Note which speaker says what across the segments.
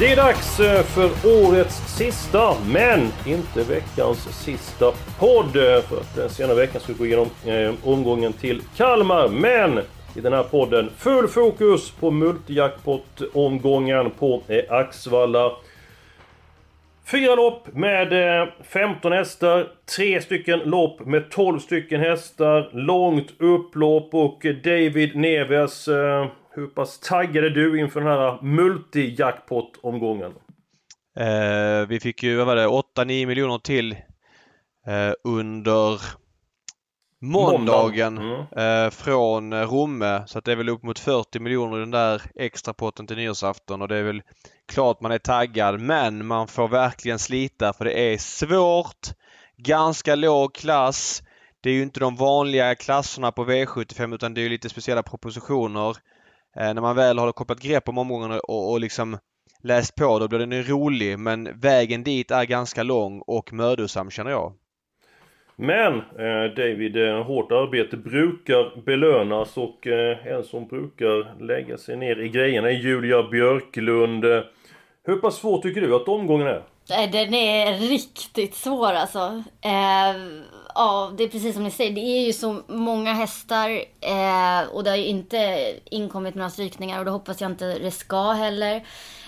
Speaker 1: Det är dags eh, för årets sista, men inte veckans sista podd. Eh, för att den senare veckan ska vi gå igenom eh, omgången till Kalmar. Men i den här podden full fokus på multijackpot-omgången på eh, Axvalla. Fyra lopp med eh, 15 hästar, tre stycken lopp med 12 stycken hästar, långt upplopp och David Neves eh, hur pass taggad är du inför den här multi-jackpot-omgången?
Speaker 2: Eh, vi fick ju, vad var det, 8-9 miljoner till eh, under måndagen mm. eh, från Romme. Så att det är väl upp mot 40 miljoner i den där extra potten till nyårsafton och det är väl klart man är taggad men man får verkligen slita för det är svårt. Ganska låg klass. Det är ju inte de vanliga klasserna på V75 utan det är lite speciella propositioner. Eh, när man väl har kopplat grepp om omgångarna och, och liksom läst på då blir den rolig men vägen dit är ganska lång och mödosam känner jag.
Speaker 1: Men eh, David, eh, hårt arbete brukar belönas och eh, en som brukar lägga sig ner i grejerna är Julia Björklund. Eh, hur pass svår tycker du att omgången är?
Speaker 3: Eh, den är riktigt svår alltså. Eh, ja, det är precis som ni säger. Det är ju så många hästar eh, och det har ju inte inkommit några strykningar och det hoppas jag inte det ska heller.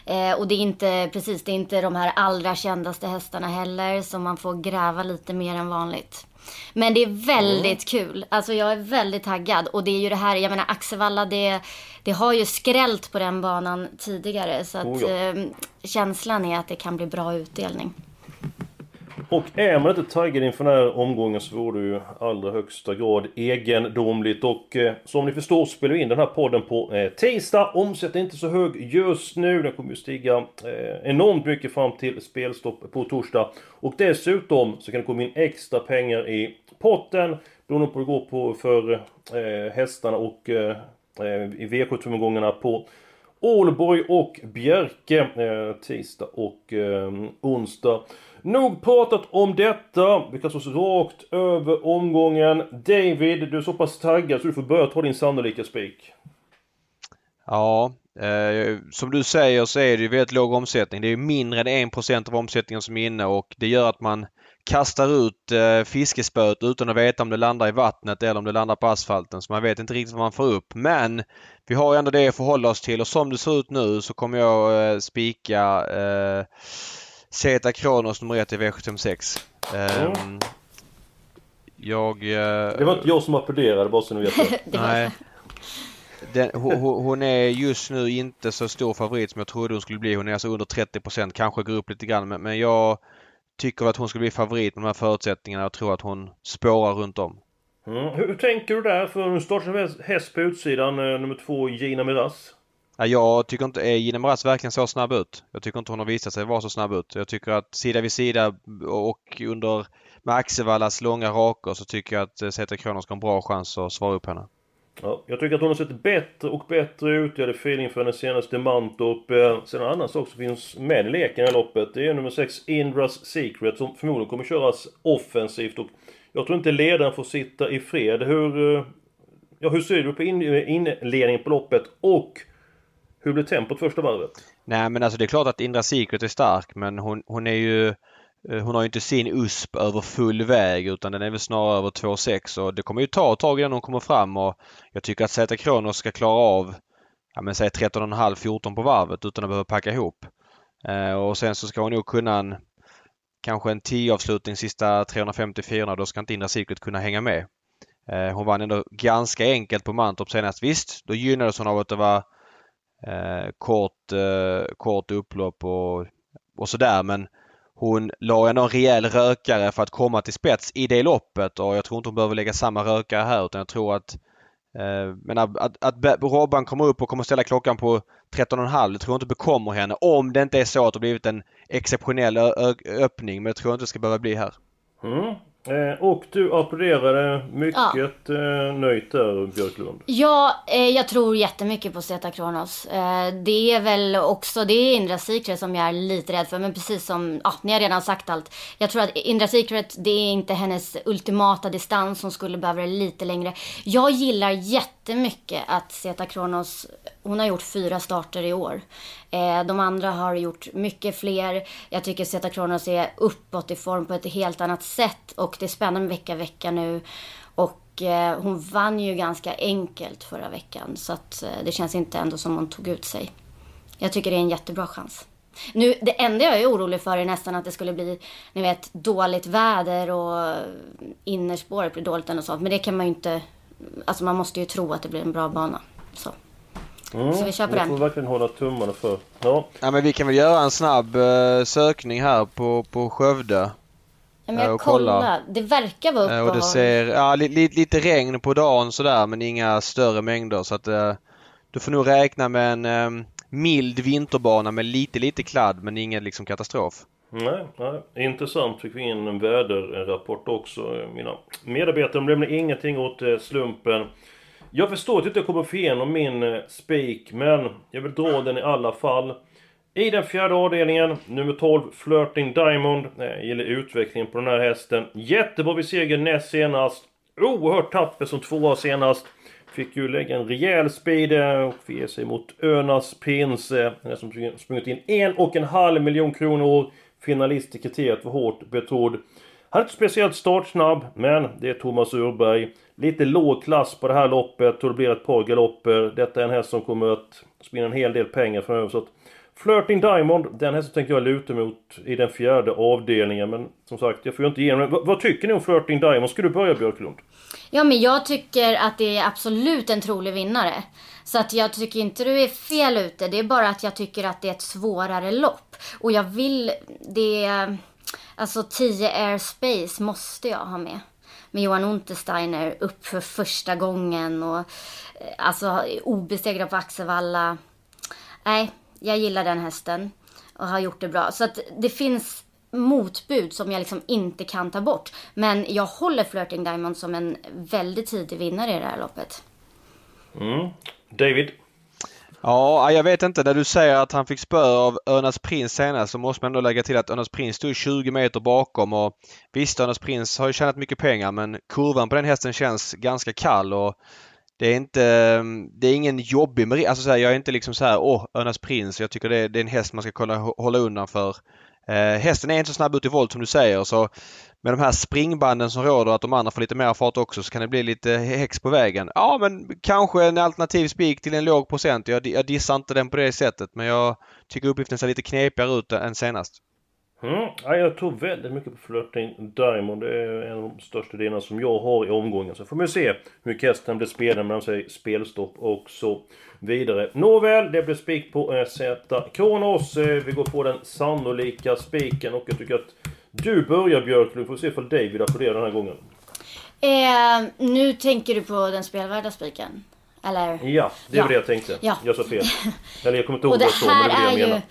Speaker 3: Eh, och det är inte, precis, det är inte de här allra kändaste hästarna heller så man får gräva lite mer än vanligt. Men det är väldigt mm. kul. Alltså jag är väldigt taggad. Och det är ju det här, jag menar Axevalla det, det har ju skrällt på den banan tidigare. Så att oh ja. eh, känslan är att det kan bli bra utdelning.
Speaker 1: Och är man inte taggad inför den här omgången så vore det ju allra högsta grad egendomligt. Och eh, som ni förstår spelar vi in den här podden på eh, tisdag. Omsättningen är inte så hög just nu. Den kommer ju stiga eh, enormt mycket fram till spelstopp på torsdag. Och dessutom så kan det komma in extra pengar i potten. Beroende på hur det går på för eh, hästarna och eh, eh i V75-omgångarna på Ålborg och Bjerke eh, tisdag och eh, onsdag. Nog pratat om detta. Vi kastar oss rakt över omgången. David, du är så pass taggad så du får börja ta din sannolika spik.
Speaker 2: Ja, eh, som du säger så är det ju väldigt låg omsättning. Det är mindre än 1% av omsättningen som är inne och det gör att man kastar ut eh, fiskespöet utan att veta om det landar i vattnet eller om det landar på asfalten. Så man vet inte riktigt vad man får upp. Men vi har ändå det att förhålla oss till och som det ser ut nu så kommer jag eh, spika eh, Zeta Kronos nummer 1 i V756. Mm. Um, jag... Uh,
Speaker 1: det var inte jag som applåderade bara så ni vet det.
Speaker 2: nej. Den, hon, hon, är just nu inte så stor favorit som jag trodde hon skulle bli. Hon är alltså under 30% kanske går upp lite grann. Men, men jag tycker att hon skulle bli favorit med de här förutsättningarna. Jag tror att hon spårar runt om.
Speaker 1: Mm. Hur, hur, tänker du där? För nu startar häst på utsidan, eh, nummer två Gina Miraz.
Speaker 2: Jag tycker inte, är Gina Miraz verkligen så snabb ut? Jag tycker inte hon har visat sig vara så snabb ut. Jag tycker att sida vid sida och under med Axevallas långa rakor så tycker jag att eh, Zeta Kronos ska ha en bra chans att svara upp henne.
Speaker 1: Ja, jag tycker att hon har sett bättre och bättre ut. Jag hade feeling för hennes senaste Mantorp. Eh, sen en annan sak som finns med i leken i loppet. Det är nummer 6 Indras Secret som förmodligen kommer köras offensivt. Och jag tror inte ledaren får sitta i fred. Hur, eh, ja, hur ser du på inledningen på loppet? Och hur blev tempot första varvet?
Speaker 2: Nej men alltså det är klart att Indra Secret är stark men hon, hon är ju eh, hon har ju inte sin USP över full väg utan den är väl snarare över 2,6 och det kommer ju ta ett tag innan hon kommer fram och jag tycker att Zäta Kronos ska klara av ja men säg 13,5-14 på varvet utan att behöva packa ihop. Eh, och sen så ska hon nog kunna en kanske en 10 avslutning sista 350-400 då ska inte Indra Secret kunna hänga med. Eh, hon vann ändå ganska enkelt på Mantorp senast. Visst, då gynnades hon av att det var eh, kort, eh, kort upplopp och, och sådär men hon la ändå en rejäl rökare för att komma till spets i det loppet och jag tror inte hon behöver lägga samma rökare här utan jag tror att Eh, men att, att, att Robban kommer upp och kommer ställa klockan på 13,5 det tror jag inte bekommer henne. Om det inte är så att det blivit en exceptionell öppning. Men det tror jag inte det ska behöva bli här.
Speaker 1: Mm. Eh, och du applåderade mycket ja. eh, nöjt där Björklund.
Speaker 3: Ja, eh, jag tror jättemycket på Zeta Kronos. Det är väl också, det är Indra Secret som jag är lite rädd för. Men precis som, ja, ni har redan sagt allt. Jag tror att Indra Secret, det är inte hennes ultimata distans. Hon skulle behöva det lite längre. Jag gillar jättemycket att Zeta Kronos, hon har gjort fyra starter i år. Eh, de andra har gjort mycket fler. Jag tycker Zeta Kronos är uppåt i form på ett helt annat sätt. Och det är spännande vecka vecka nu. Och eh, hon vann ju ganska enkelt förra veckan. Så att eh, det känns inte ändå som hon tog ut sig. Jag tycker det är en jättebra chans. Nu, det enda jag är orolig för är nästan att det skulle bli, ni vet, dåligt väder och innerspåret blir dåligt och sånt. Men det kan man ju inte, alltså man måste ju tro att det blir en bra bana. Så. Mm, så vi kör på den.
Speaker 1: får verkligen hålla tummarna för. Ja.
Speaker 2: ja men vi kan väl göra en snabb uh, sökning här på, på Skövde.
Speaker 3: Ja, men jag uh, kollar. Det verkar vara uppehåll.
Speaker 2: Uh, och det ser, ja li, li, lite regn på dagen sådär men inga större mängder så att uh, du får nog räkna med en um, mild vinterbana med lite lite kladd men ingen liksom katastrof.
Speaker 1: Nej, nej, intressant. Fick vi in en väderrapport också. Mina medarbetare lämnar ingenting åt eh, slumpen. Jag förstår att jag inte kommer få igenom min eh, spik, men jag vill dra den i alla fall. I den fjärde avdelningen, nummer 12, Flirting Diamond. Eh, jag gillar utvecklingen på den här hästen. Jättebra vid seger näst senast. Oerhört tapper som tvåa senast. Fick ju lägga en rejäl speed och ge sig mot Önas Pins. Den som sprungit in en och en halv miljon kronor. Finalist i kriteriet var hårt betrodd. Han är inte speciellt startsnabb, men det är Thomas Urberg. Lite låg klass på det här loppet och det blir ett par galopper. Detta är en häst som kommer att spinna en hel del pengar framöver. Så att Flirting Diamond, den hästen tänker jag luta mot i den fjärde avdelningen. Men som sagt, jag får ju inte igenom vad, vad tycker ni om Flirting Diamond? Ska du börja Björklund?
Speaker 3: Ja, men jag tycker att det är absolut en trolig vinnare. Så att jag tycker inte du är fel ute. Det är bara att jag tycker att det är ett svårare lopp. Och jag vill... Det... Alltså 10 Airspace måste jag ha med med Johan Untersteiner upp för första gången och eh, alltså obesegrad på Axevalla. Nej, jag gillar den hästen och har gjort det bra. Så att det finns motbud som jag liksom inte kan ta bort. Men jag håller Flirting Diamond som en väldigt tidig vinnare i det här loppet.
Speaker 1: Mm. David?
Speaker 2: Ja, jag vet inte. När du säger att han fick spö av Örnas Prins senast så måste man ändå lägga till att Örnas Prins stod 20 meter bakom och visst, Örnas Prins har ju tjänat mycket pengar men kurvan på den hästen känns ganska kall och det är inte, ehm, det är ingen jobbig merit. Alltså så här, jag är inte liksom så här, åh, Önas Prins. Jag tycker det är, det är en häst man ska kunna hålla undan för. Eh, hästen är inte så snabb ut i volt som du säger så med de här springbanden som råder att de andra får lite mer fart också så kan det bli lite häx på vägen. Ja men kanske en alternativ spik till en låg procent. Jag, jag dissar inte den på det sättet men jag tycker uppgiften ser lite knepigare ut än senast.
Speaker 1: Mm. Ja, jag tror väldigt mycket på Flirting Diamond. Det är en av de största delarna som jag har i omgången. Så får man se hur hästen blir spelad mellan sig spelstopp och så vidare. Nåväl, det blir spik på eh, Z Kronos. Eh, vi går på den sannolika spiken och jag tycker att du börjar Björklund, får se ifall David applåderar den här gången.
Speaker 3: Eh, nu tänker du på den spelvärda spiken? Eller?
Speaker 1: Ja, det var ja. det jag tänkte. Ja. Jag sa fel. Eller jag kommer inte ihåg vad jag sa, men det är det jag menar.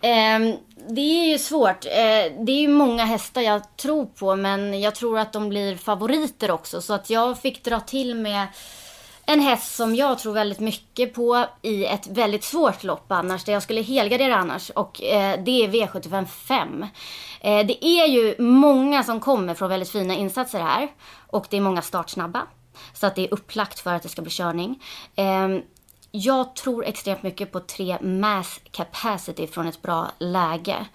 Speaker 3: Eh, det är ju svårt. Eh, det är ju många hästar jag tror på men jag tror att de blir favoriter också. Så att jag fick dra till med en häst som jag tror väldigt mycket på i ett väldigt svårt lopp annars, där jag skulle helgardera annars. Och eh, det är V75 5. Eh, det är ju många som kommer från väldigt fina insatser här. Och det är många startsnabba. Så att det är upplagt för att det ska bli körning. Eh, jag tror extremt mycket på tre mass capacity från ett bra läge.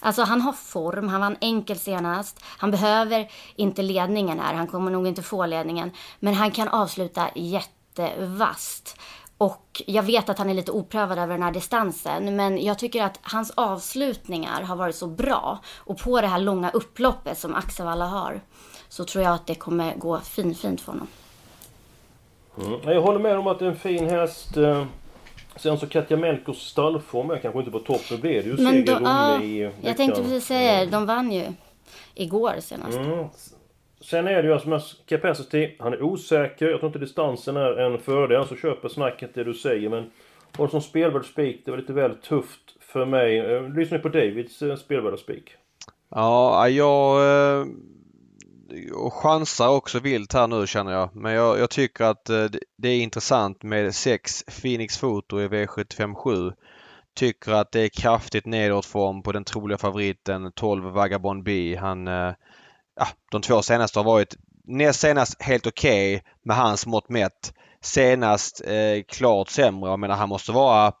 Speaker 3: Alltså han har form, han vann enkelt senast. Han behöver inte ledningen här, han kommer nog inte få ledningen. Men han kan avsluta jättevast. Och jag vet att han är lite oprövad över den här distansen, men jag tycker att hans avslutningar har varit så bra. Och på det här långa upploppet som Axevalla har, så tror jag att det kommer gå finfint för honom.
Speaker 1: Mm. Jag håller med om att det är en fin häst. Eh, sen så Katja Melkos stallform är kanske inte på topp. Nu blev det ju seger
Speaker 3: ja, i veckan. Jag tänkte precis säga det, de vann ju igår senast. Mm.
Speaker 1: Sen är det ju alltså med Capacity, han är osäker. Jag tror inte distansen är en fördel. Så köper snacket det du säger. Men och som spelvärd spik, det var lite väl tufft för mig. Eh, lyssna på Davids eh, spelvärda spik.
Speaker 2: Ja, jag och chansar också vilt här nu känner jag. Men jag, jag tycker att eh, det är intressant med 6 Phoenix Foto i V757. Tycker att det är kraftigt nedåtform på den troliga favoriten 12 Vagabond B. Han, ja, de två senaste har varit näst senast helt okej okay med hans mått mätt. Senast eh, klart sämre. Jag menar han måste vara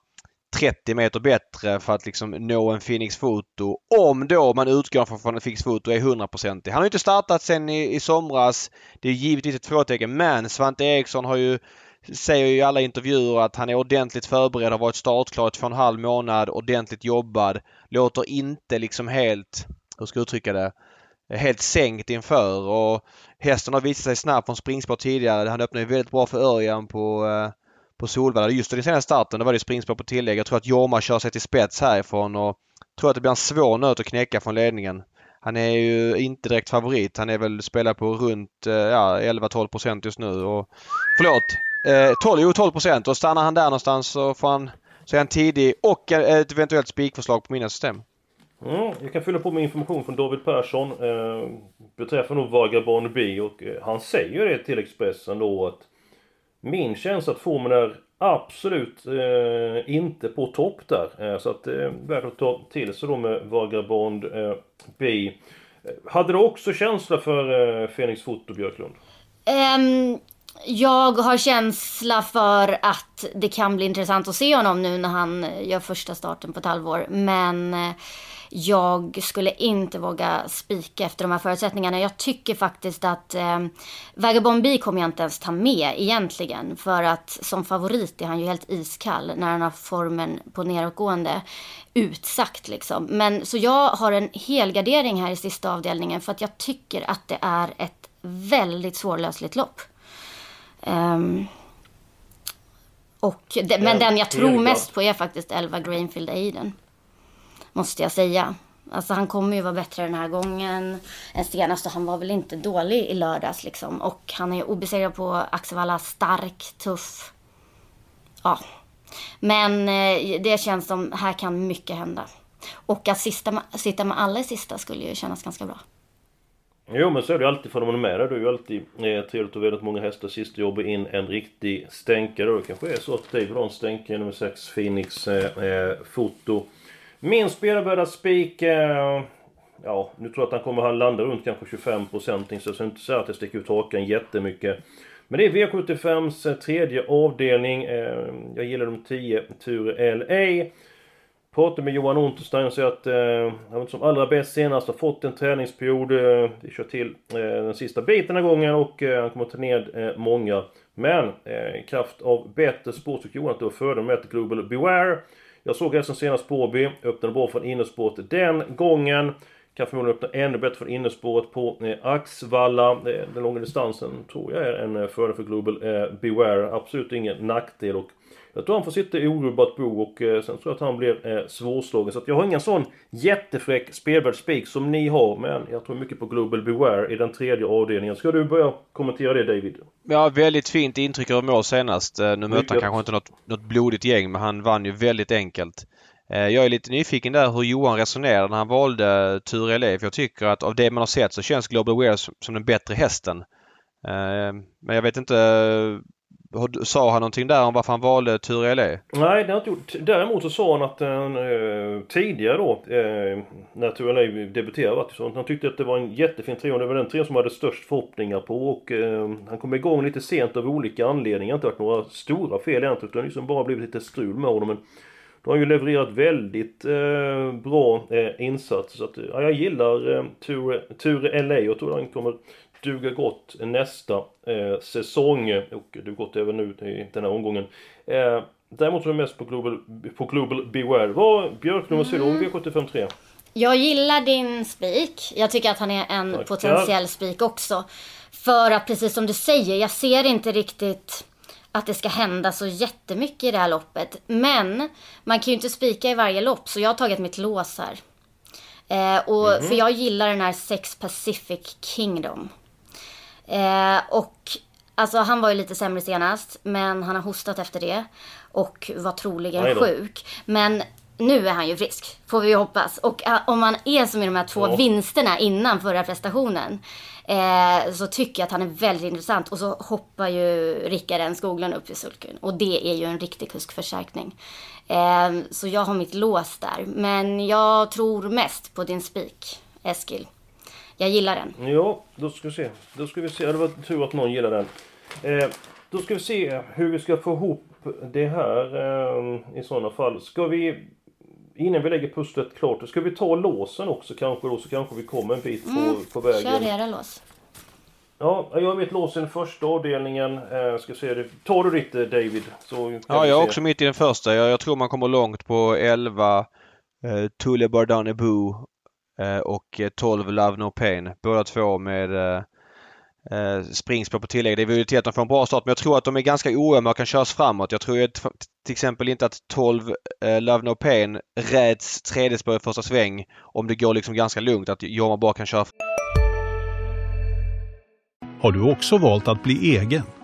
Speaker 2: 30 meter bättre för att liksom nå en Phoenix Foto. Om då man utgår från att Phoenix Foto är 100%. Han har inte startat sen i, i somras. Det är givetvis ett frågetecken men Svante Eriksson har ju säger ju i alla intervjuer att han är ordentligt förberedd, har varit startklar i två och en halv månad, ordentligt jobbad. Låter inte liksom helt, hur ska jag uttrycka det, helt sänkt inför och hästen har visat sig snabb från springspår tidigare. Han öppnade väldigt bra för Örjan på, eh, på Solvalla. Just i den senaste starten då var det springspår på tillägg. Jag tror att Jorma kör sig till spets härifrån och tror att det blir en svår nöt att knäcka från ledningen. Han är ju inte direkt favorit. Han är väl spelar på runt eh, ja, 11-12 procent just nu. Och, förlåt! Eh, 12, jo 12 procent och stannar han där någonstans så får han så är han tidig och eh, ett eventuellt spikförslag på mina system.
Speaker 1: Mm, jag kan fylla på med information från David Persson eh, beträffande Vagabond B och eh, han säger det till Expressen då att min känsla att formen är absolut eh, inte på topp där. Eh, så att eh, det är värt att ta till sig då med Vagabond eh, B. Eh, hade du också känsla för eh, Fenix Foto Björklund?
Speaker 3: Um, jag har känsla för att det kan bli intressant att se honom nu när han eh, gör första starten på ett halvår. Men eh, jag skulle inte våga spika efter de här förutsättningarna. Jag tycker faktiskt att eh, Vagabond B kommer jag inte ens ta med egentligen. För att som favorit är han ju helt iskall när han har formen på nedåtgående utsagt liksom. Men så jag har en helgardering här i sista avdelningen för att jag tycker att det är ett väldigt svårlösligt lopp. Um, och det, men den jag tror mest på är faktiskt 11 Grainfield Aiden. Måste jag säga. Alltså han kommer ju vara bättre den här gången än senast och han var väl inte dålig i lördags liksom. Och han är obesegrad på Axevalla, stark, tuff. Ja. Men eh, det känns som, här kan mycket hända. Och att sista, sitta med alla i sista skulle ju kännas ganska bra.
Speaker 1: Jo men så är det alltid för när man är med där. Det är ju alltid eh, trevligt att väldigt många hästar sist jobbar in en riktig stänkare. Det kanske är så att Dave vill ha en stänkare nummer 6 Phoenix eh, eh, Foto. Min spelare börjar spika... Eh, ja, nu tror jag att han kommer att landa runt kanske 25% så jag ska inte säga att jag sticker ut hakan jättemycket. Men det är V75s eh, tredje avdelning. Eh, jag gillar de 10 Ture LA. Pratade med Johan Unterstein och säger att eh, han som allra bäst senast har fått en träningsperiod. Eh, vi kör till eh, den sista biten den här gången och eh, han kommer att ta ned eh, många. Men eh, i kraft av bättre spår Johan att det var fördel med ett Global Beware. Jag såg hästen senast på Åby, öppnade bra från innerspåret den gången. Kan förmodligen öppna ännu bättre från innerspåret på eh, Axvalla. Eh, den långa distansen tror jag är en eh, fördel för Global eh, Beware. Absolut ingen nackdel. Och jag tror han får sitta i orubbat bo och eh, sen tror jag att han blir eh, svårslagen. Så att jag har ingen sån jättefräck spelvärd spik som ni har. Men jag tror mycket på Global Beware i den tredje avdelningen. Ska du börja kommentera det David?
Speaker 2: Ja, väldigt fint intryck av mål senast. Eh, nu mötte han kanske inte något, något blodigt gäng men han vann ju väldigt enkelt. Jag är lite nyfiken där hur Johan resonerade när han valde Ture Elev. Jag tycker att av det man har sett så känns Global Beware som, den bättre hästen. Men jag vet inte Sa han någonting där om varför han valde Ture LE?
Speaker 1: Nej, det har han inte gjort. Däremot så sa han att eh, eh tidigare då eh, när Ture LE debuterade så han tyckte att det var en jättefin trio. Det var den trion som hade störst förhoppningar på och eh, han kom igång lite sent av olika anledningar. Det har inte varit några stora fel egentligen utan liksom bara blivit lite strul med honom. Men då har han ju levererat väldigt eh, bra eh, insatser. Så att, ja, jag gillar eh, Ture, Ture LA. Jag tror han kommer duga gott nästa eh, säsong och duga gott även nu i den här omgången. Eh, däremot tror jag mest på Global, på Global Beware. Vad Björklund, vad säger du om V753?
Speaker 3: Jag gillar din spik. Jag tycker att han är en Tackar. potentiell spik också. För att precis som du säger, jag ser inte riktigt att det ska hända så jättemycket i det här loppet. Men man kan ju inte spika i varje lopp, så jag har tagit mitt lås här. Eh, och, mm -hmm. För jag gillar den här Sex Pacific Kingdom. Eh, och alltså han var ju lite sämre senast, men han har hostat efter det. Och var troligen sjuk. Men nu är han ju frisk, får vi ju hoppas. Och eh, om han är som i de här två
Speaker 1: Ja.
Speaker 3: vinsterna innan förra prestationen. Eh, så tycker jag att han är väldigt intressant. Och så hoppar ju Rickard N Skoglund upp i sulken. Och det är ju en riktig kuskförstärkning. Eh, så jag har mitt lås där. Men jag tror mest på din spik, Eskil. Jag gillar den.
Speaker 1: Ja, då ska vi se. Då ska vi se. Det var tur att någon gillar den. Eh, då ska vi se hur vi ska få ihop det här eh, i sådana fall. Ska vi... Innan vi lägger pusslet klart, ska vi ta låsen också kanske då så kanske vi kommer en bit på, på vägen.
Speaker 3: Kör era lås.
Speaker 1: Ja, jag vet låsen i första avdelningen. Eh, ska se det. Tar du ditt eh, David? Så
Speaker 2: Ja, jag är också mitt i den första. Jag, jag tror man kommer långt på 11 eh, Tulle Bardane Boo Eh, och eh, 12 Love No Pain. Båda två med eh, eh, springspår på tillägg. Det är väl till att de får en bra start men jag tror att de är ganska oömma och kan köras framåt. Jag tror ju till exempel inte att 12 eh, Love No Pain räds tredje spår i första sväng om det går liksom ganska lugnt. Att Jorma bara kan köra
Speaker 4: Har du också valt att bli egen?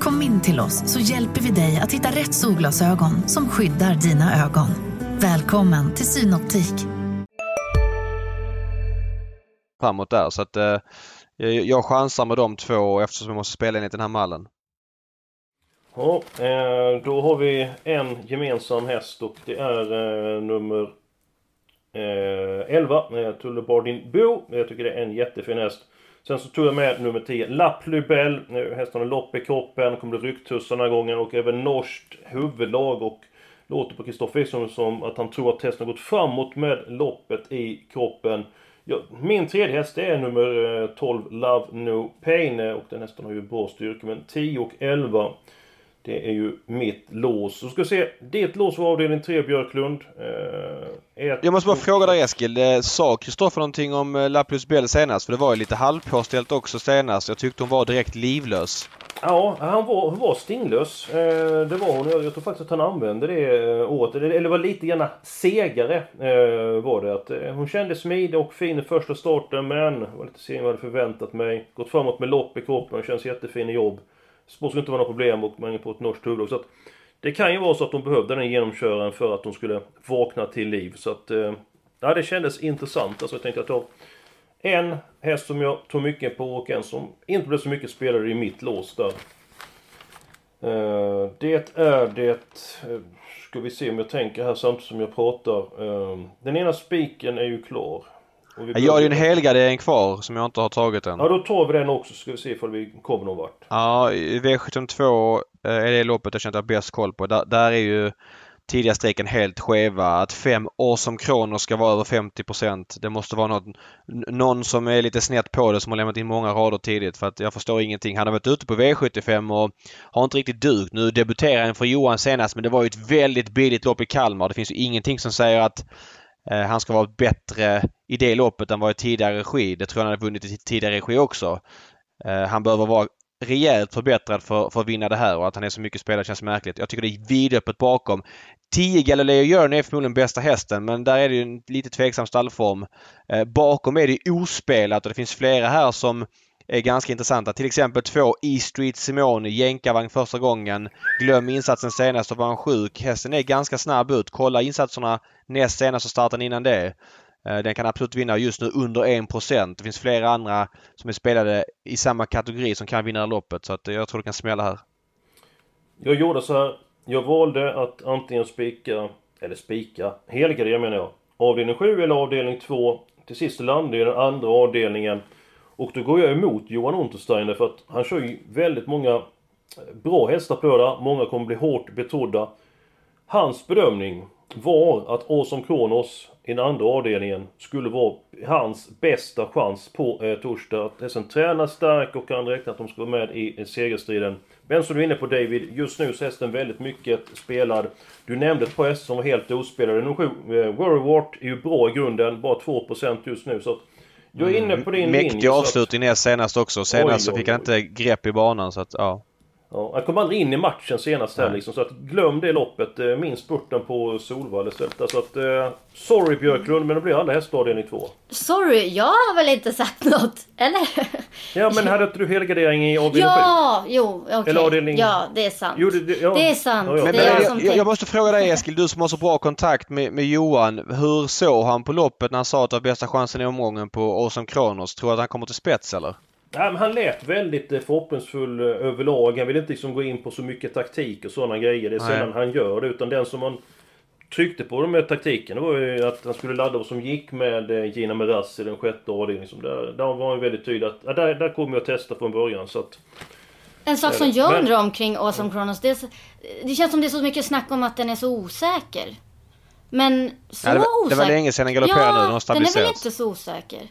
Speaker 5: Kom in till oss så hjälper vi dig att hitta rätt solglasögon som skyddar dina ögon. Välkommen till Synoptik.
Speaker 2: framåt där. Så att eh, jag, chansar med de två eftersom jag måste spela enligt den här mallen.
Speaker 1: Ja, eh, då har vi en gemensam häst och det är eh, nummer eh, 11, eh, Tullebardin Bo. Jag tycker det är en jättefin häst. Sen så tog jag med nummer 10, Lapplybell. Hästen har lopp i kroppen, kommer bli rycktuss den här gången och även norskt huvudlag och låter på Kristoffer Eriksson som att han tror att hästen har gått framåt med loppet i kroppen. Ja, min tredje häst det är nummer eh, 12, Love No Pain eh, och den hästen har ju bra styrka men 10 och 11 det är ju mitt lås. Så ska vi se. Ditt lås var avdelning 3 Björklund. Eh, ett-
Speaker 2: Jag måste bara fråga dig Eskil. eh, Sa Kristoffer någonting om eh, Laplus Bell senast? För det var ju lite halvpåställt också senast. Jag tyckte hon var direkt livlös.
Speaker 1: Ja, han var, hon var stinglös. Eh, det var hon. Jag, jag tror faktiskt att han använde det eh, året. Eller, var lite gärna segare eh, var det. Att, hon kände smidig och fin i första starten men var lite sen vad jag hade förväntat mig. Gått framåt med lopp i kroppen och känns jättefin i jobb. Spår skulle inte vara något problem och man är på ett norskt huvudlag. Så att det kan ju vara så att de behövde den genomköraren för att de skulle vakna till liv. Så att... Eh, ja, det kändes intressant. Alltså jag tänkte att jag en häst som jag tog mycket på och en som inte blev så mycket spelare i mitt lås där. Eh, det är det... eh, Ska vi se om jag tänker här samtidigt som jag pratar. Eh, Den ena spiken är ju klar.
Speaker 2: Jag har ju en helgardering kvar som jag inte har tagit än.
Speaker 1: Ja, då tar vi den också så ska vi se ifall vi kommer någon vart.
Speaker 2: Ja, i V72 eh, är det loppet jag känner att jag har bäst koll på. Där, där är ju tidiga streken helt skeva. Att fem år som Kronos ska vara över 50% Det måste vara någon, n- någon som är lite snett på det som har lämnat in många rader tidigt för att jag förstår ingenting. Han har varit ute på V75 och har inte riktigt dugt. Nu debuterar han för Johan senast men det var ju ett väldigt billigt lopp i Kalmar. Det finns ju ingenting som säger att eh, han ska vara bättre i det loppet än vad i tidigare regi. Det tror jag han hade vunnit i tidigare regi också. Eh, han behöver vara rejält förbättrad för, för att vinna det här och att han är så mycket spelare känns märkligt. Jag tycker det är vidöppet bakom. 10 Galileo Journey är förmodligen bästa hästen men där är det ju en lite tveksam stallform. Eh, bakom är det ospelat och det finns flera här som är ganska intressanta. Till exempel två E Street Simone, jänkarvagn första gången. Glöm insatsen senast och var han sjuk. Hästen är ganska snabb ut. Kolla insatserna näst senast och starten innan det. Eh, den kan absolut vinna just nu under 1%. Det finns flera andra som är spelade i samma kategori som kan vinna loppet så att jag tror det kan smälla här.
Speaker 1: Jag gjorde så här. Jag valde att antingen spika, eller spika, helgardera menar jag. Avdelning 7 eller avdelning 2. Till sist landade jag i den andra avdelningen. Och då går jag emot Johan Untersteiner för att han kör ju väldigt många eh, bra hästar på lördag. Många kommer bli hårt betrodda. Hans bedömning, var att Awesome Kronos i den andra avdelningen skulle vara hans bästa chans på eh, torsdag. Att hästen tränar stark och kan räkna att de ska vara med i, i segerstriden. Men som du är inne på David, just nu så är hästen väldigt mycket spelad. Du nämnde ett par hästar som var helt ospelade. Nummer 7, eh, Worrywart, är ju bra i grunden, bara 2% just nu. Så att jag är inne på din
Speaker 2: Mäktig linje. avslutning näst senast också. Senast oj, så fick oj, han inte grepp i banan så att, ja.
Speaker 1: Ja, han kom aldrig in i matchen senast här liksom, så att glöm det loppet. Eh, minst spurten på Solvalla istället. Alltså att, eh, sorry Björklund, men det blir alla hästavdelning två.
Speaker 3: Sorry, jag har väl inte sagt något? Eller?
Speaker 1: Ja, men hade inte du helgardering i avdelning
Speaker 3: Ja, jo, okej. Okay. Eller avdelning... Ja, det är sant. Jo, det, det, ja. det, är sant. Ja, ja. Men, det är
Speaker 2: jag, jag, jag, måste fråga dig Eskil, du som har så bra kontakt med, med Johan. Hur såg han på loppet när han sa att det var bästa chansen i omgången på Awesome Kronos? Tror du att han kommer till spets eller?
Speaker 1: Ja, han lät väldigt eh, förhoppningsfull eh, överlag. Han vill inte liksom gå in på så mycket taktik och sådana grejer. Det är sällan han gör det. Utan den som man tryckte på med taktiken det var ju att han skulle ladda vad som gick med eh, Gina Meras i den sjätte avdelningen. Liksom där, där var han väldigt tydlig att ja, där, där kommer jag att testa från början. Så att,
Speaker 3: en sak som jag undrar om kring Awesome Kronos. Det, det känns som det är så mycket snack om att den är så osäker. Men så ja,
Speaker 2: det, var,
Speaker 3: osäker.
Speaker 2: Det var länge sedan den galopperade ja, nu. Den har stabiliserats.
Speaker 3: Den är väl inte så osäker.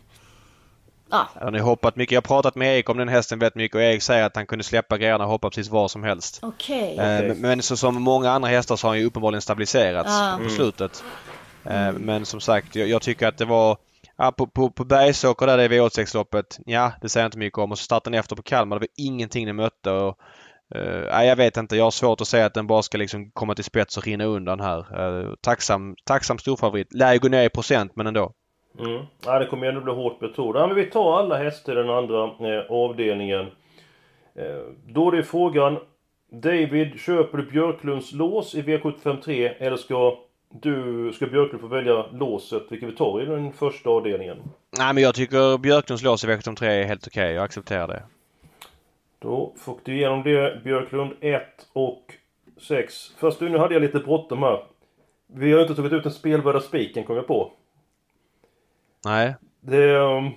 Speaker 2: Ja. Har ni hoppat mycket? Jag har pratat med Erik om den hästen väldigt mycket och Erik säger att han kunde släppa grejerna och hoppa precis var som helst. Okay. Eh, men så som många andra hästar så har han ju uppenbarligen stabiliserats ah. på slutet. Mm. Men som sagt, jag, jag, tycker att det var Ja, på, på, på Bergsåker där det är V86-loppet, ja det säger jag inte mycket om. Och så startade den efter på Kalmar. Det var ingenting den mötte. Och, uh, jag vet inte. Jag har svårt att säga att den bara ska liksom komma till spets och rinna undan här. Uh, tacksam, tacksam storfavorit. Lär ju gå ner i procent men ändå.
Speaker 1: Mm. Ja, det kommer ju ändå bli hårt betrodd. Ja, men vi tar alla hästar i den andra eh, avdelningen. Eh, då är det frågan. David, köper du Björklunds lås i V753 eller ska du, ska Björklund få välja låset, vilket vi tar i den första avdelningen?
Speaker 2: Nej men jag tycker Björklunds lås i V753 är helt okej. Okay. Jag accepterar det.
Speaker 1: Då fick du igenom det Björklund 1 och 6. Först nu hade jag lite bråttom här. Vi har inte tagit ut den spelvärda spiken kom jag på.
Speaker 2: Nej.
Speaker 1: Det, um,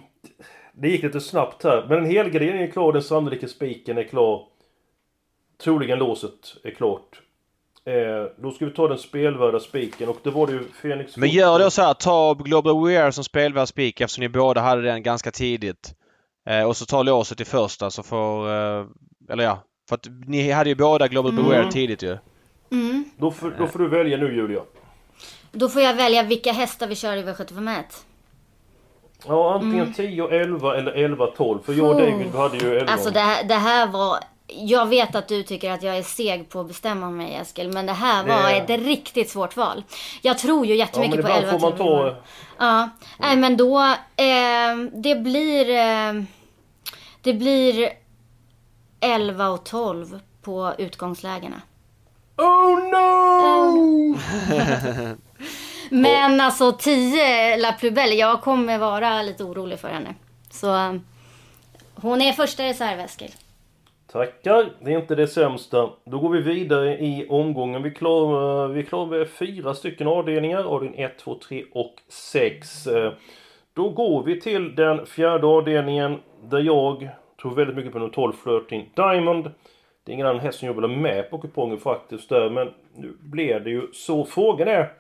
Speaker 1: det gick lite snabbt här. Men en helgardering är klar, den sannolika spiken är klar. Troligen låset är klart. Eh, då ska vi ta den spelvärda spiken och det var det ju Fenix...
Speaker 2: Men gör då så här, ta Global Wear som spelvärd spik eftersom ni båda hade den ganska tidigt. Eh, och så ta låset i första så får... Eh, eller ja, för att ni hade ju båda Global mm. Beware tidigt ju.
Speaker 3: Mm.
Speaker 1: Då, får, då får du välja nu Julia.
Speaker 3: Då får jag välja vilka hästar vi kör i V751.
Speaker 1: Ja, antingen mm. 10 11 eller 11 12. För jag och David hade ju 11.
Speaker 3: Alltså det här, det här var... Jag vet att du tycker att jag är seg på att bestämma mig Eskil. Men det här var det... ett riktigt svårt val. Jag tror ju jättemycket ja, på 11
Speaker 1: får man ta...
Speaker 3: Ja, nej men då... Eh, det blir... Eh, det blir 11 och 12 på utgångslägena.
Speaker 1: Oh no!
Speaker 3: Men alltså 10 La Plubelle, jag kommer vara lite orolig för henne. Så um, hon är första reserv Eskil.
Speaker 1: Tackar, det är inte det sämsta. Då går vi vidare i omgången. Vi klarar, vi klarar med fyra stycken avdelningar, avdelning 1, 2, 3 och 6. Eh, då går vi till den fjärde avdelningen där jag tror väldigt mycket på nummer 12 Flirting Diamond. Det är ingen annan häst som jag vill ha med på kupongen faktiskt där, men nu blev det ju så. Frågan är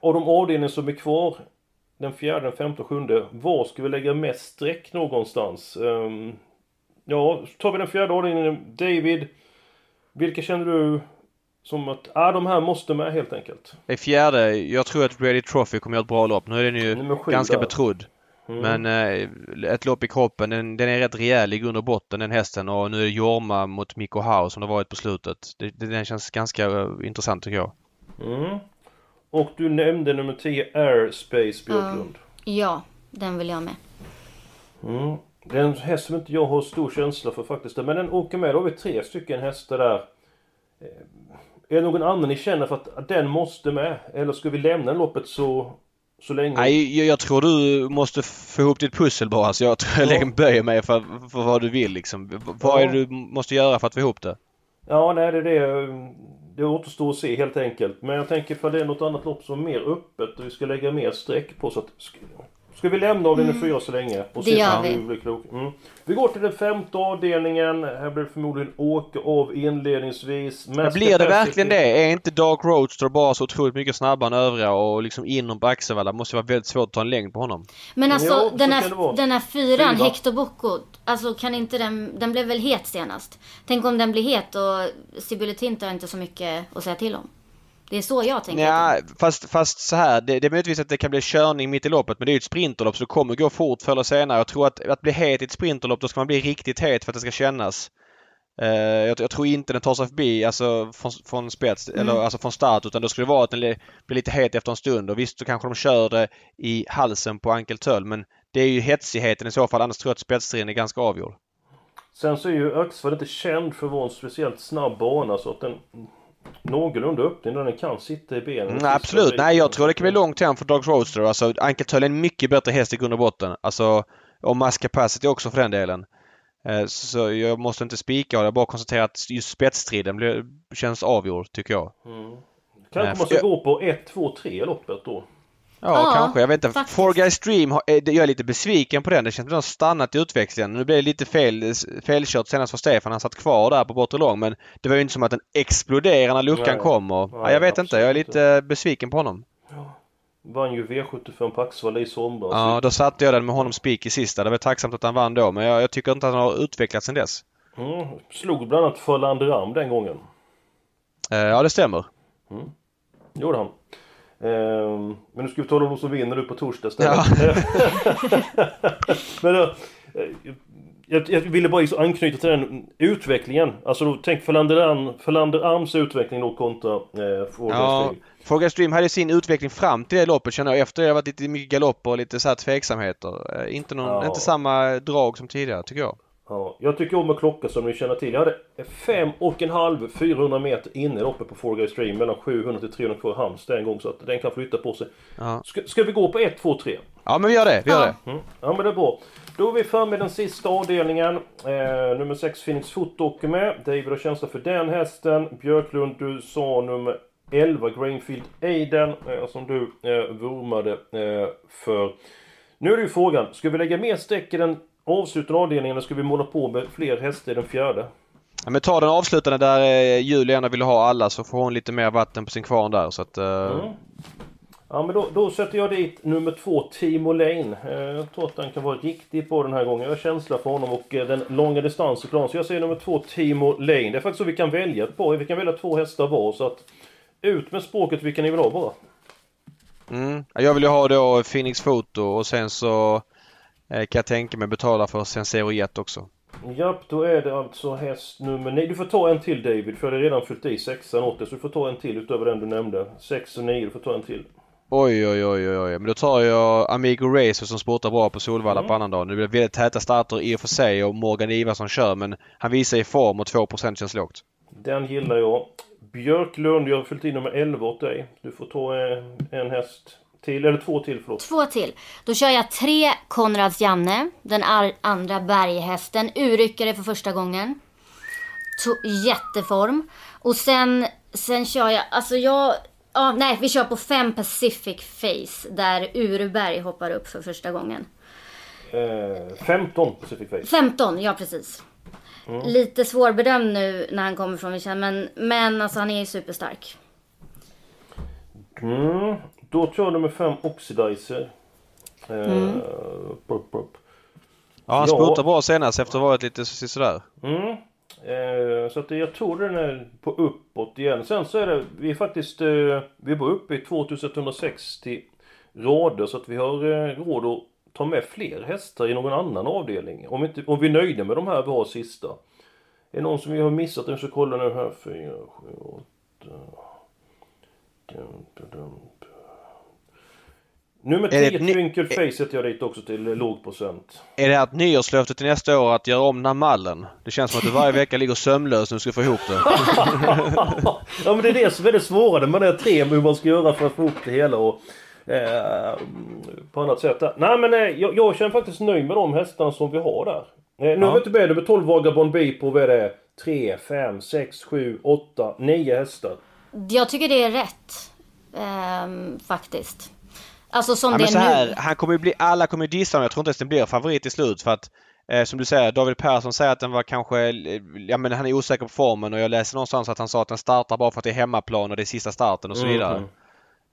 Speaker 1: av de avdelningar som är kvar den fjärde, den femte och sjunde. Var ska vi lägga mest streck någonstans? Um, ja, tar vi den fjärde avdelningen. David. Vilka känner du som att, ja de här måste med helt enkelt?
Speaker 2: Det fjärde, jag tror att Ready Trophy kommer göra ett bra lopp. Nu är den ju ganska där. betrodd. Mm. Men eh, ett lopp i kroppen, den, den, är rätt rejäl i grund och botten den hästen och nu är det Jorma mot Mikko Hau som det varit på slutet. Det, det, den känns ganska uh, intressant tycker jag.
Speaker 1: Mm. Och du nämnde nummer 10 Airspace Björklund.
Speaker 3: Ja, den vill jag med.
Speaker 1: Mm. Det är en häst som inte jag har stor känsla för faktiskt. Men den åker med. Då har vi tre stycken hästar där. Eh, är det någon annan ni känner för att den måste med? Eller ska vi lämna loppet så, så länge?
Speaker 2: Nej, jag, jag tror du måste få ihop ditt pussel bara. Så jag tror jag ja. böjer mig för, för vad du vill liksom. Vad ja. är det du måste göra för att få ihop det?
Speaker 1: Ja, nej det är det. Det återstår att se helt enkelt. Men jag tänker för det är något annat lopp som är mer öppet och vi ska lägga mer streck på så att Ska vi lämna avdelning mm. 4 så länge? Och
Speaker 3: det gör vi. Blir
Speaker 1: klok? Mm. Vi går till den femte avdelningen. Här blir det förmodligen åka av inledningsvis.
Speaker 2: Men blir det verkligen det? Är inte Dark Roadster bara så otroligt mycket snabbare än övriga och liksom inom på Axevalla måste vara väldigt svårt att ta en längd på honom.
Speaker 3: Men alltså jo, den, här, den här fyran, Fyra. Hector Bocco, alltså kan inte den, den blev väl het senast? Tänk om den blir het och Sibylle Tint har inte så mycket att säga till om. Det är så jag tänker.
Speaker 2: Ja, fast, fast så här. Det, det är möjligtvis att det kan bli körning mitt i loppet men det är ju ett sprinterlopp så det kommer gå fort förr eller senare. Jag tror att, att bli het i ett sprinterlopp då ska man bli riktigt het för att det ska kännas. Uh, jag, jag, tror inte den tar sig förbi alltså från, från spets mm. eller alltså från start utan då skulle det vara att den blir lite het efter en stund och visst så kanske de kör det i halsen på Ankeltöll men det är ju hetsigheten i så fall annars tror jag att spetsstriden är ganska avgjord.
Speaker 1: Sen så är ju Axford inte känd för att vara en speciellt snabb bana så att den någorlunda öppning där den kan sitta i benen.
Speaker 2: Mm, absolut. Nej, jag tror det kan bli långt hem för Dogs Roadster. Alltså, Ankeltöll är en mycket bättre häst i grund och botten. Alltså, och Mass Capacity också för den delen. Eh, så jag måste inte spika jag bara konstatera att just spetsstriden blir, känns avgjord tycker jag. Mm.
Speaker 1: Kanske man ska gå på 1, 2, 3 loppet då?
Speaker 2: Ja, ja kanske. Jag vet inte. Faktiskt. Four Guys Stream, eh, jag är lite besviken på den. Det känns som att de har stannat i utvecklingen. Nu blev det lite fel, felkört senast för Stefan. Han satt kvar där på bortre lång. Men det var ju inte som att den exploderade när luckan Nej. kom. Och, Nej, ja, jag vet inte. Jag är lite inte. besviken på honom. Ja.
Speaker 1: Vann ju V75 på Axevalla i somras.
Speaker 2: Ja, då satte jag den med honom spik i sista. Det var tacksamt att han vann då. Men jag, jag tycker inte att han har utvecklats sen dess.
Speaker 1: Mm. Slog bland annat Förlander Ram den gången.
Speaker 2: Eh, ja, det stämmer.
Speaker 1: Mm. Gjorde han. Ehm, men nu ska vi tala om de som vinner nu på torsdag istället. Ja. men då, eh, jag, jag, ville bara anknyta till den utvecklingen. Alltså då, tänk Förlander Arms utveckling då kontra eh,
Speaker 2: ja, Fråga Stream hade sin utveckling fram till det loppet känner jag. Efter det har varit lite mycket galopper och lite så här tveksamheter. Eh, inte, någon, ja. inte samma drag som tidigare tycker jag.
Speaker 1: Ja, jag tycker om en klocka som ni känner till. Jag hade fem och en halv 400 meter inne uppe på 4 Stream mellan 700 till 300 kvar Halmstad en gång så att den kan flytta på sig. Ja. Ska, ska, vi gå på 1, 2, 3?
Speaker 2: Ja men vi gör det, vi gör ja. det.
Speaker 1: Mm. Ja men det är bra. Då är vi framme med den sista avdelningen. Eh, nummer 6 Phoenix Foot åker med. David har känsla för den hästen. Björklund, du sa nummer 11 Grainfield Aiden eh, som du eh, vurmade eh, för. Nu är det ju frågan, ska vi lägga mer streck i den avslutande avdelningen ska vi måla på med fler hästar i den fjärde.
Speaker 2: Ja, men ta den avslutande där eh, Julia gärna vill ha alla så får hon lite mer vatten på sin kvarn där så att... Eh... Mm.
Speaker 1: Ja men då, då, sätter jag dit nummer två Timo Lane. Eh, jag tror att den kan vara riktigt bra den här gången. Jag har känsla för honom och den långa distansen Så jag säger nummer två Timo Lane. Det är faktiskt så vi kan välja ett par. Vi kan välja två hästar var så att... Ut med språket vilka ni vill ha bara.
Speaker 2: Mm. Jag vill ju ha då Phoenix Foto och sen så kan jag tänka mig betala för Sensero Jet också.
Speaker 1: Japp, då är det alltså häst nummer 9. Du får ta en till David, för jag har redan fyllt i sexan åt dig. Så du får ta en till utöver den du nämnde. 6 och 9, du får ta en till.
Speaker 2: Oj, oj, oj, oj, oj. Men då tar jag Amigo Racer som sportar bra på Solvalla mm. på annandagen. Det blir väldigt täta starter i och för sig och Morgan Ivarsson kör men han visar i form och 2% känns lågt.
Speaker 1: Den gillar jag. Björklund, jag har fyllt i nummer 11 åt dig. Du får ta en, en häst till, eller två till förlåt.
Speaker 3: Två till. Då kör jag tre Konrads Janne. Den andra berghästen. Urryckare för första gången. To jätteform. Och sen, sen kör jag, alltså jag... Ja, nej, vi kör på fem Pacific Face. Där Urberg hoppar upp för första gången.
Speaker 1: Eh, 15 Pacific Face.
Speaker 3: 15, ja precis. Mm. Lite svårbedömd nu när han kommer från Michelin, men, men alltså han är ju superstark.
Speaker 1: Mm. Då tror jag nummer 5 Oxidizer. Eh, mm.
Speaker 2: Pop, pop. Ja, han spurtade bra senast efter att ha varit lite sådär.
Speaker 1: Mm. Eh, så att jag tror den är på uppåt igen. Sen så är det, vi är faktiskt, eh, vi var uppe i 2160 rader så att vi har eh, råd att ta med fler hästar i någon annan avdelning. Om, inte, om vi är nöjda med de här vi har sista. Är det någon som vi har missat? Jag ska kolla nu här. 4, 7, 8... Dum, dum, dum. Nummer 10 Twinkle Face sätter jag dit också till låg procent.
Speaker 2: Är det ett nyårslöfte till nästa år att göra om den här mallen? Det känns som att du varje vecka ligger sömnlös när du ska få ihop det.
Speaker 1: ja men det är det som är det svåra man är tre hur man ska göra för att få ihop det hela och eh, på annat sätt. Nej men eh, jag, jag känner faktiskt nöjd med de hästarna som vi har där. Eh, nu ja. har vi inte med nummer 12 Vagabond B på vad är det? 3, 5, 6, 7, 8, 9 hästar.
Speaker 3: Jag tycker det är rätt. Ehm, faktiskt. Alltså som
Speaker 2: Ja,
Speaker 3: det
Speaker 2: men så
Speaker 3: är
Speaker 2: här,
Speaker 3: nu.
Speaker 2: han kommer bli, alla kommer ju dissa honom. Jag tror inte ens den blir favorit till slut för att eh, som du säger, David Persson säger att den var kanske, eh, ja men han är osäker på formen och jag läste någonstans att han sa att den startar bara för att det är hemmaplan och det är sista starten och så vidare.
Speaker 1: Mhm.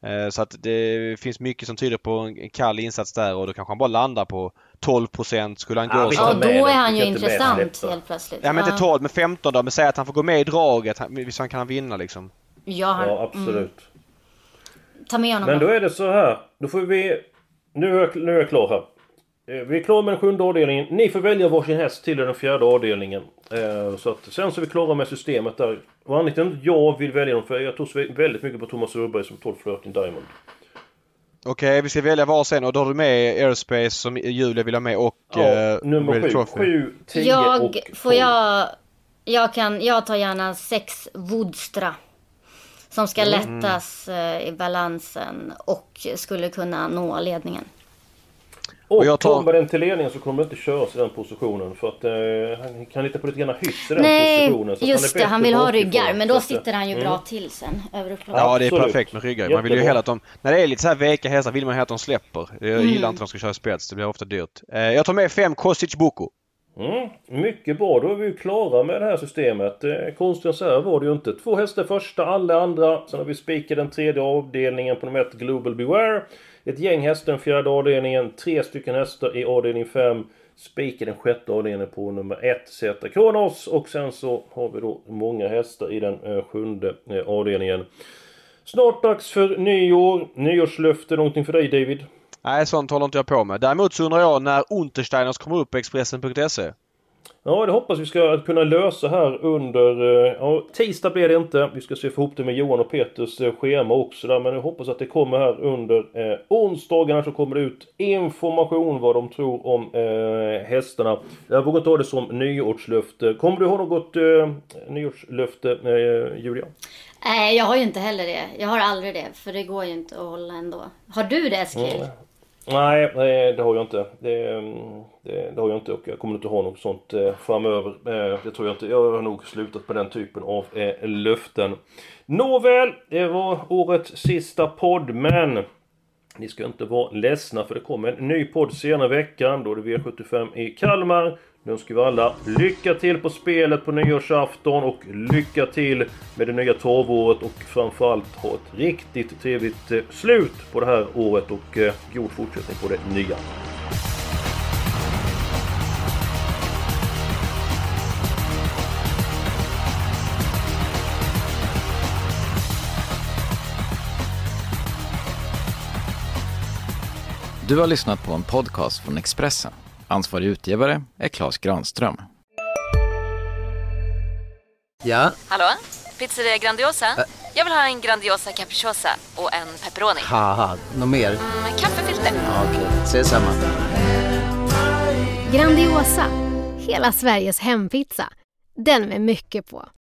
Speaker 2: Eh, Så att det finns mycket som tyder på en kall insats där och då kanske han bara landar på 12% Skulle han
Speaker 1: Ja,
Speaker 2: gå
Speaker 3: Ja,
Speaker 1: med
Speaker 3: då är han ju intressant helt plötsligt.
Speaker 2: Ja men inte 12 men 15 då. Men säg att han får gå med i draget. Visst han kan han vinna liksom.
Speaker 3: Ja, han,
Speaker 1: Ja, absolut.
Speaker 3: Ta med honom
Speaker 1: Men
Speaker 3: då.
Speaker 1: då är det så här. Då får vi... Nu är jag, nu är jag klar här. Eh, Vi är klara med den sjunde avdelningen. Ni får välja varsin häst till den fjärde avdelningen. Eh, Så att sen så är vi klara med systemet där. Och anledningen till att jag vill välja dem, för jag tror väldigt mycket på Thomas Urberg som 12 Flirting Diamond.
Speaker 2: Okej, vi ska välja varsin och då har du med Aerospace som Julia vill ha med och
Speaker 1: Ja,
Speaker 2: eh,
Speaker 1: nummer
Speaker 2: Red
Speaker 1: 7,
Speaker 2: Trophy.
Speaker 1: 7, 10
Speaker 3: Jag,
Speaker 1: och
Speaker 3: får
Speaker 1: 12.
Speaker 3: jag... Jag kan, jag tar gärna sex Woodstra. Som ska
Speaker 1: Mm.
Speaker 3: lättas eh, i balansen och skulle kunna nå ledningen.
Speaker 1: Och,
Speaker 2: jag tar-
Speaker 1: kommer den till ledningen så kommer det inte köras i den positionen. För att eh, han kan lita på lite grann hyss i den
Speaker 3: Nej,
Speaker 1: positionen. att
Speaker 3: just
Speaker 1: är
Speaker 3: det. Han vill ha ryggar. Men då sitter han ju
Speaker 1: mm.
Speaker 3: bra till sen över upplaget.
Speaker 2: Ja, det är
Speaker 1: Absolut.
Speaker 2: perfekt med ryggar. Man vill ju hela att de... När det är lite så här veka hästar vill man ju att de släpper. Jag
Speaker 3: Mm.
Speaker 2: gillar inte att de ska köra spets. Det blir ofta dyrt. Eh, jag tar med fem Kostic Boko.
Speaker 1: Mm, mycket bra, då är vi ju klara med det här systemet. Eh, konstigt så här var det ju inte. Två hästar första, alla andra. Sen har vi spikat den tredje avdelningen på nummer ett, Global Beware. Ett gäng hästar den fjärde avdelningen. Tre stycken hästar i avdelning 5. Spikar den sjätte avdelningen på nummer ett, Zeta Kronos. Och sen så har vi då många hästar i den eh, sjunde eh, avdelningen. Snart dags för nyår. Nyårslöfte, någonting för dig David?
Speaker 2: Nej, sånt håller inte jag på med. Däremot så undrar jag när Untersteiners kommer upp på Expressen.se.
Speaker 1: Ja, det hoppas vi ska kunna lösa här under... eh, Ja, tisdag blir det inte. Vi ska se ihop det med Johan och Peters eh, schema också där. Men jag hoppas att det kommer här under eh, onsdagarna så kommer det ut information vad de tror om eh, hästarna. Jag vågar inte ha det som nyårslöfte. Kommer du ha något eh, nyårslöfte, eh, Julia?
Speaker 3: Nej, jag har ju inte heller det. Jag har aldrig det. För det går ju inte att hålla ändå. Har du det Eskil?
Speaker 1: Mm. Nej, nej, det har jag inte. Det, mm, det, det har jag inte och jag kommer inte ha något sånt eh, framöver. Eh, det tror jag inte. Jag har nog slutat på den typen av eh, löften. Nåväl, det var årets sista podd, men ni ska inte vara ledsna för det kommer en ny podd senare i veckan. Då är det V75 i Kalmar. Nu önskar vi alla lycka till på spelet på nyårsafton och lycka till med det nya torvåret och framförallt ha ett riktigt trevligt eh, slut på det här året och eh, god fortsättning på det nya.
Speaker 6: Du har lyssnat på en podcast från Expressen. Ansvarig utgivare är Klas Granström.
Speaker 7: Ja,
Speaker 8: Hallå? Pizzeria Grandiosa? Jag vill ha en Grandiosa capriciosa och en pepperoni.
Speaker 7: haha, något mer?
Speaker 8: Med kaffefilter.
Speaker 7: Ja, Okej, ses samma.
Speaker 9: Grandiosa, hela Sveriges hempizza. Den med mycket på.